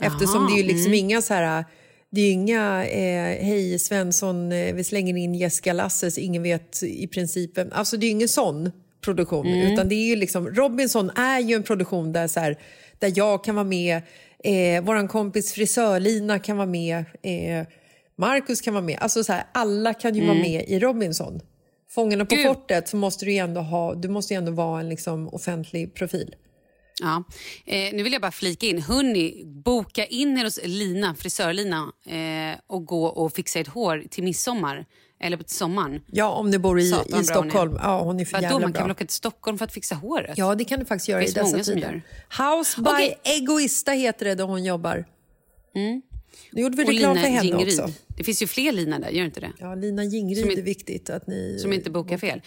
Eftersom det är ju liksom inga så här... Det är inga eh, hej Svensson, eh, vi slänger in Jessica Lasses, ingen vet i principen. Alltså det är ju ingen sån produktion. Utan det är ju liksom, Robinson är ju en produktion där, så här, där jag kan vara med, eh, vår kompis frisörlina kan vara med, eh, Marcus kan vara med. Alltså så här, alla kan ju vara med i Robinson. Fångarna på Gud. fortet så måste du ändå, ha, du måste ändå vara en liksom offentlig profil. Ja. Eh, nu vill jag bara flika in. Hörni, boka in er hos Lina, frisörlina eh, och gå och fixa ert hår till midsommar eller till sommaren. Ja, om du bor i, Satan, i bra hon. Stockholm. Ja, hon är för Vadå, jävla man kan bra. väl åka till Stockholm för att fixa håret? Ja, det kan du faktiskt göra i dessa tider. House by Okej. Egoista heter det där hon jobbar. Nu gjorde vi och reklam Lina för henne Jingeryd. också. Det finns ju fler Lina där, gör inte det? Ja, Lina Jingeryd Som är- viktigt att ni... Som inte bokar fel.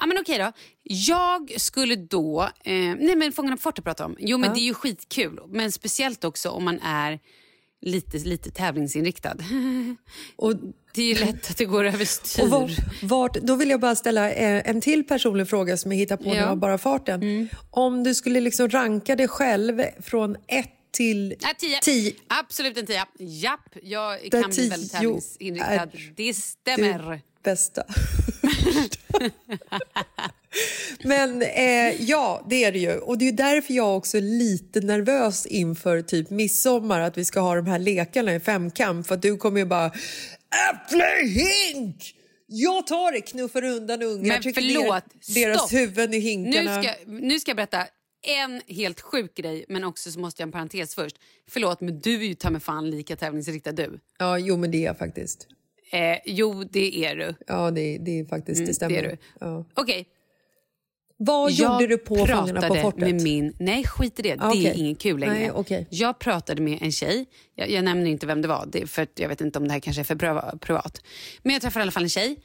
Ja, men okej då. Jag skulle då... Eh, nej, men Fångarna på fortet pratar om. Jo, men det är ju skitkul. Men speciellt också om man är lite, lite tävlingsinriktad. Och, Det är ju lätt att det går överstyr. och vart, vart, då vill jag bara ställa eh, en till personlig fråga som jag hittar på nu Ja. Mm. av bara farten. Om du skulle liksom ranka dig själv från ett till Ja, tio. tio. Absolut en tia. Japp, jag Där kan bli väldigt tävlingsinriktad. Det stämmer. Det bästa. Men eh, ja, det är det ju. Och det är därför jag också är lite nervös inför typ midsommar att vi ska ha de här lekarna i femkamp. För att du kommer ju bara äpplehink! Jag tar det, knuffar undan ungar, Men förlåt, deras stopp. huvuden i Nu hinkarna. ska, nu ska jag berätta en helt sjuk grej, men också så måste jag en parentes först. Förlåt, men du är ju ta mig fan lika tävlingsinriktad du. Ja, jo men det är jag faktiskt. Eh, jo, det är du. Ja, det, det är faktiskt, det stämmer. Mm, Det du. Ja. Okej, Vad jag gjorde du på Fångarna på fortet? med min... Nej, skit i det. Ah, Det är inget kul längre. Nej, okej. Jag pratade med en tjej. Jag, jag nämner inte vem det var, det, för jag vet inte om det här kanske är för priva- privat. Men jag träffade i alla fall en tjej.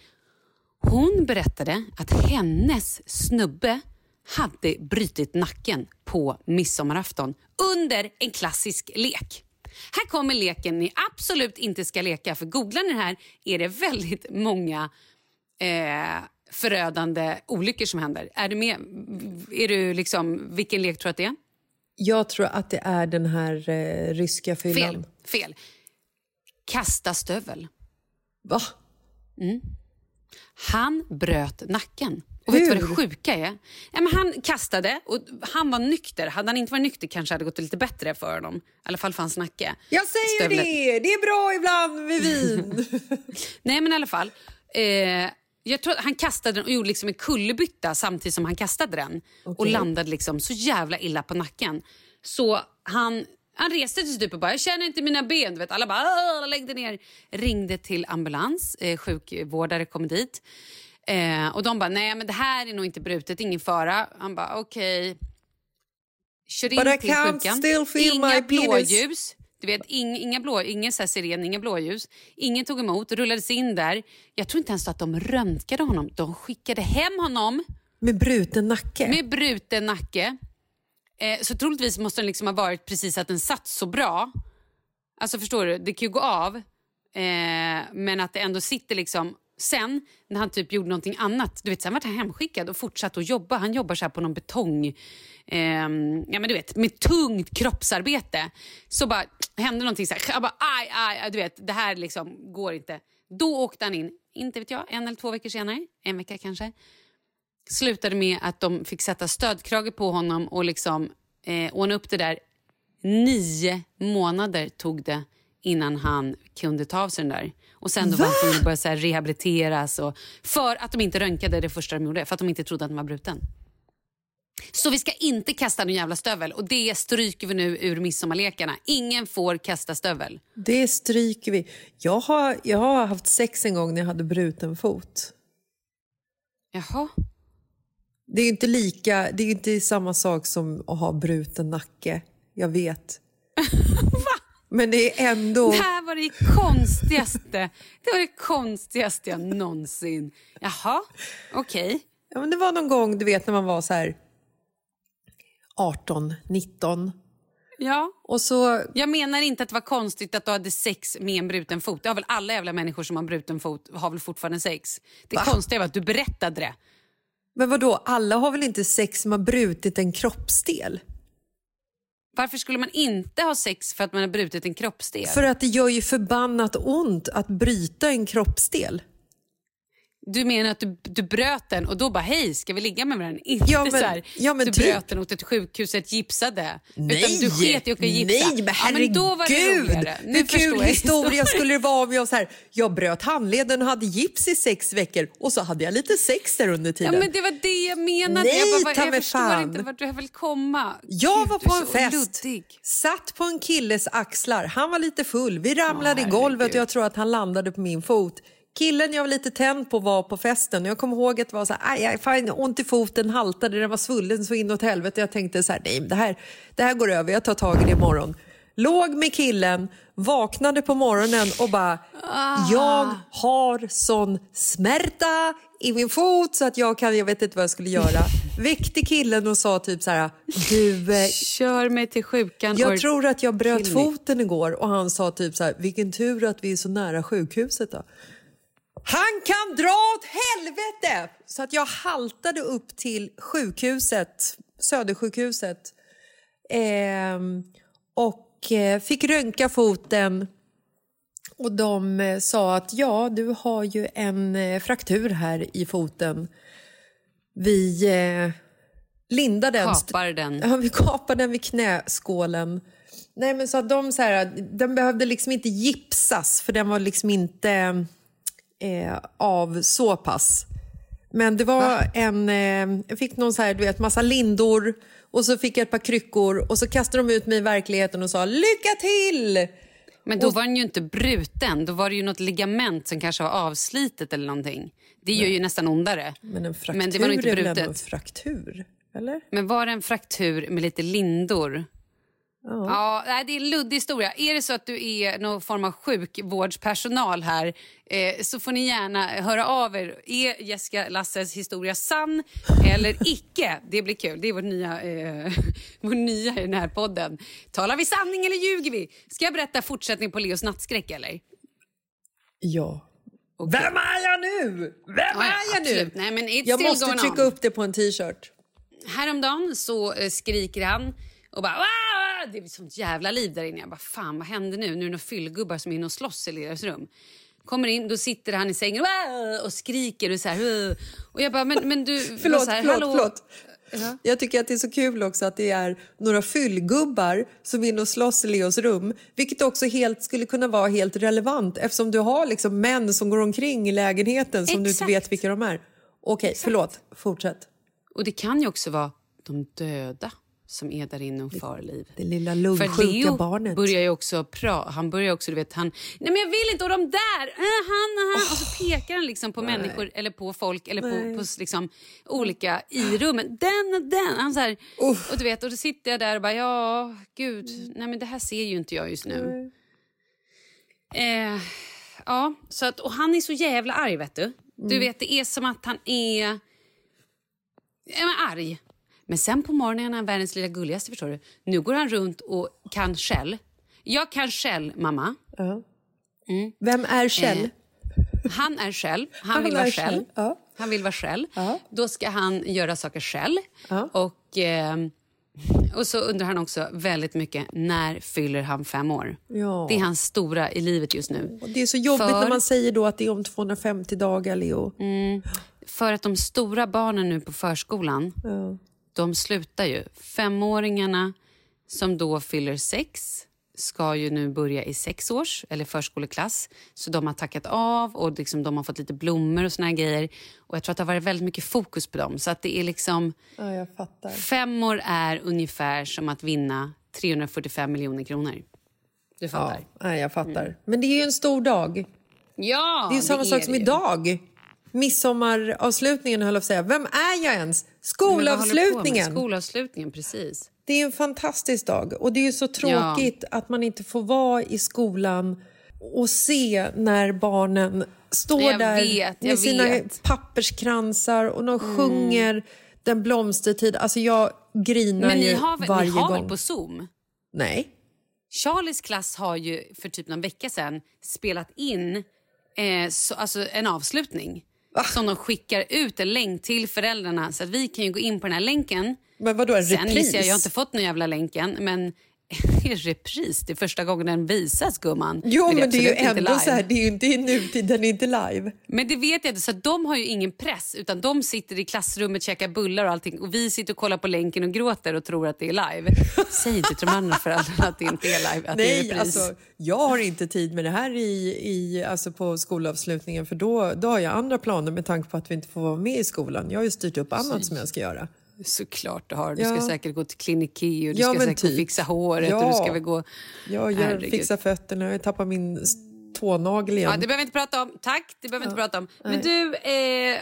Hon berättade att hennes snubbe hade brutit nacken på midsommarafton under en klassisk lek. Här kommer leken ni absolut inte ska leka, för googlar ni det här är det väldigt många eh, förödande olyckor som händer. Är du med? Är du liksom, vilken lek tror du att det är? Jag tror att det är den här eh, ryska fyllan. Fel. Fel. Kasta stövel. Va? Han bröt nacken. Och vet du vad det Hur? sjuka är? Ja, men han kastade och han var nykter. Hade han inte varit nykter kanske hade det gått lite bättre för honom. I alla fall för hans nacke. Jag säger Stövlet. det! Det är bra ibland med vin. Nej men i alla fall. Eh, jag tror han kastade den och gjorde liksom en kullerbytta samtidigt som han kastade den. Och Okej. landade liksom så jävla illa på nacken. Så han, han reste till slut och bara, jag känner inte mina ben. Du vet, alla bara, "Åh!" läggde ner. Ringde till ambulans, eh, sjukvårdare kom dit. Eh, och de bara, nej men det här är nog inte brutet, ingen fara. Han bara, okej. Kör in But I till can't sjukan. still feel Inga blåljus. Du vet, ing, inga, blå, ingen så siren, inga blåljus. Ingen tog emot, rullades in där. Jag tror inte ens att de röntgade honom. De skickade hem honom Med bruten nacke? med bruten nacke. Eh, så troligtvis måste den liksom ha varit precis att den satt så bra. Alltså förstår du, det kan ju gå av. Eh, men att det ändå sitter liksom... Sen när han typ gjorde någonting annat, du vet, sen vart han hemskickad och fortsatte att jobba. Han jobbar så här på någon betong, eh, ja men du vet, med tungt kroppsarbete. Så bara hände någonting så här, jag bara aj, aj, aj, du vet, det här liksom går inte. Då åkte han in, inte vet jag, en eller två veckor senare, en vecka kanske slutade med att de fick sätta stödkrage på honom och liksom eh, ordna upp det där. Nio månader tog det innan han kunde ta av sig den där. Och sen då var han tvungen att börja så här rehabiliteras. Och, för att de inte röntgade det första de gjorde, för att de inte trodde att den var bruten. Så vi ska inte kasta någon jävla stövel och det stryker vi nu ur midsommarlekarna. Ingen får kasta stövel. Det stryker vi. Jag har, jag har haft sex en gång när jag hade bruten fot. Jaha. Det är ju inte lika, det är inte samma sak som att ha bruten nacke. Jag vet. Men det är ändå... Det här var det konstigaste. Det var det konstigaste jag någonsin... Jaha, okej. Ja, men det var någon gång, du vet, när man var så här 18, 19. Ja. Och så... Jag menar inte att det var konstigt att du hade sex med en bruten fot. Det har väl alla jävla människor som har bruten fot har väl fortfarande sex. Det konstiga var att du berättade det. Men vad då? alla har väl inte sex som har brutit en kroppsdel? Varför skulle man inte ha sex för att man har brutit en kroppsdel? För att det gör ju förbannat ont att bryta en kroppsdel. Du menar att du, du bröt den och då bara hej, ska vi ligga med varandra? Inte Ja, men- så här, ja, men du typ. bröt den åt ett sjukhus, ett gipsade. Nej, Utan du sket i att och gipsa. nej men Ja, herregud! men roligare. Nu Hur kul jag historia skulle det vara om jag så här, jag bröt handleden och hade gips i sex veckor och så hade jag lite sex där under Ja, tiden. men det var det jag menade. Nej, jag bara, jag förstår fan. inte vart du vill komma. Jag Gud, var på en fest, luddig. satt på en killes axlar. Han var lite full. Vi ramlade i Åh, golvet och herregud. jag tror att han landade på min fot. Killen jag var lite tänd på var på festen. Jag kommer ihåg att det var så här, aj, aj, ont i foten, haltade, den var svullen så inåt helvete. Jag tänkte så här, nej, det här, det här går över, jag tar tag i det imorgon. Låg med killen, vaknade på morgonen och bara, jag har sån smärta i min fot så att jag kan, jag vet inte vad jag skulle göra. Väckte killen och sa typ så här, du, eh, Kör mig till sjukan. jag or- tror att jag bröt foten igår och han sa typ så här, vilken tur att vi är så nära sjukhuset då. Han kan dra åt helvete! Så att jag haltade upp till sjukhuset, Södersjukhuset ehm, och eh, fick röntga foten och de eh, sa att ja, du har ju en eh, fraktur här i foten. Vi eh, lindar den. Kapar den. Ja, vi kapade den vid knäskålen. Nej, men så att de så här, den behövde liksom inte gipsas för den var liksom inte eh, av så pass. Men det var en, eh, jag fick någon så här, du vet, massa lindor och så fick jag ett par kryckor och så kastade de ut mig i verkligheten och sa lycka till! Men då var den ju inte bruten. Då var det ju något ligament som kanske var avslitet eller någonting. Det gör ju nästan ondare. Men en fraktur Men det var inte är väl en brutet. fraktur? Eller? Men var det en fraktur med lite lindor? Ja. nej, det är en luddig historia. Är det så att du är någon form av sjukvårdspersonal här eh, så får ni gärna höra av er. Är Jessica Lasses historia sann eller icke? Det blir kul. Det är vårt nya, eh, vår nya i den här podden. Talar vi sanning eller ljuger vi? Ska jag berätta fortsättning på Leos nattskräck eller? Ja. Okej. Vem är jag nu? Vem Ja, ja, är jag nu? Nej, men it's jag måste trycka on. upp det på en t-shirt. Häromdagen så eh, skriker han och bara Det är sånt jävla liv där inne. Jag bara fan vad händer nu? Nu är det några fyllgubbar som är inne och slåss i deras rum. Kommer in, då sitter han i sängen och skriker och så här. Och jag bara men, men du... Förlåt, så här, förlåt, "Hallå?" förlåt. Jag tycker att det är så kul också att det är några fyllgubbar som är inne och slåss i Leos rum. Vilket också helt skulle kunna vara helt relevant eftersom du har liksom män som går omkring i lägenheten som du inte Exakt. vet vilka de är. Okej, förlåt. Fortsätt. Och det kan ju också vara de döda som är där inne och far liv. Det lilla lungsjuka barnet. börjar ju också pra, han börjar också, du vet, han, nej men jag vill inte och de där, äh, han, han. Och så pekar han liksom på människor eller på folk eller på, på liksom, olika i rummen. Den den. Han så här, och du vet, och då sitter jag där och bara, ja gud, nej men det här ser ju inte jag just nu. Eh, ja, så att, och han är så jävla arg vet du. Du vet, det är som att han är, är man arg. Men sen på morgonen är han världens lilla gulligaste förstår du. Nu går han runt och kan skäll. Jag kan skäll, mamma. Vem är Kjell? Eh, Han är själv. Han, Han vill vara själv, själv. ja. Han vill vara själv. Ja. Då ska han göra saker själv. Och, eh, och så undrar han också väldigt mycket när fyller han fem år. Ja. Det är hans stora i livet just nu. Det är så jobbigt För- när man säger då att det är om 250 dagar, Leo. För att de stora barnen nu på förskolan, Ja. De slutar ju. Femåringarna som då fyller sex ska ju nu börja i sex års eller förskoleklass. Så de har tackat av och liksom de har fått lite blommor och såna här grejer. Och jag tror att det har varit väldigt mycket fokus på dem. Så att det är liksom, ja, fem år är ungefär som att vinna 345 miljoner kronor. Du Ja, fattar? nej, jag fattar. Men det är ju en stor dag. Ja, Det är samma sak som det idag. Midsommaravslutningen höll jag säga. Vem är jag ens? Skolavslutningen. Skolavslutningen, precis. Det är en fantastisk dag. Och det är ju så tråkigt att man inte får vara i skolan och se när barnen står Jag där vet, med sina vet. Mm. papperskransar och de sjunger Den blomstertid. Alltså jag grinar Men ni har, varje ni har gång. väl på Zoom? Nej. Charlies klass har ju för typ någon vecka sedan spelat in eh, så, alltså en avslutning. Som de skickar ut en länk till föräldrarna så att vi kan ju gå in på den här länken. Men vadå, en Sen repris? jag, jag har inte fått någon jävla länken men en repris, det är första gången den visas gumman. Jo, men, det är ju absolut inte ändå live. så här, det är ju inte i nutid, den är inte live. Men det vet jag inte, så de har ju ingen press utan de sitter i klassrummet, käkar bullar och allting och vi sitter och kollar på länken och gråter och tror att det är live. Säg inte till de andra föräldrarna att det inte är live, att det är Nej, repris. alltså, jag har inte tid med det här i, i, alltså på skolavslutningen för då, då har jag andra planer med tanke på att vi inte får vara med i skolan. Jag har ju styrt upp annat som jag ska göra. Såklart du har. Du Ja. ska säkert gå till Klinikki och du Ja, ska säkert typ. fixa håret Ja. och du ska väl gå... Jag gör, Herregud. fixar fötterna, jag tappar min tånagel igen. Ja, det behöver vi inte prata om. Tack, det behöver vi inte prata om. Men du, eh,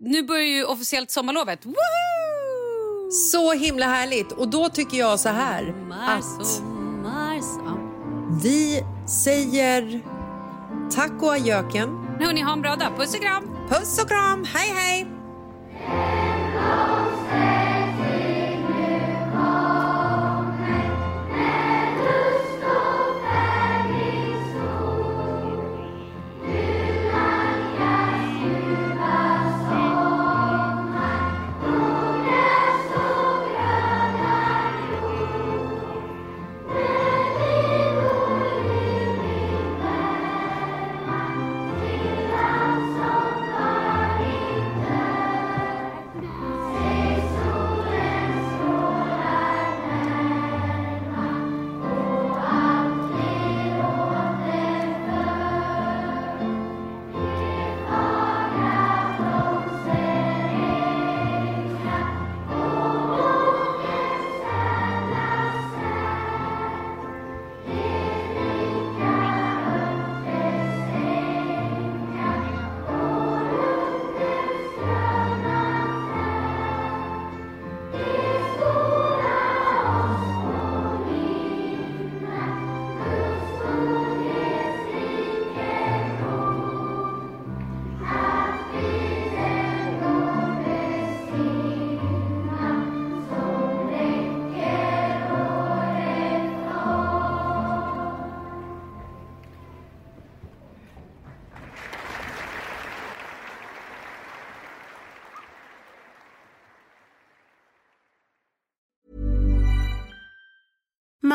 nu börjar ju officiellt sommarlovet. Woho! Så himla härligt! Och då tycker jag så här Sommar, att sommar, sommar. vi säger tack och adjöken. Hörni, ha en bra dag. Puss och kram! Puss och kram, hej hej!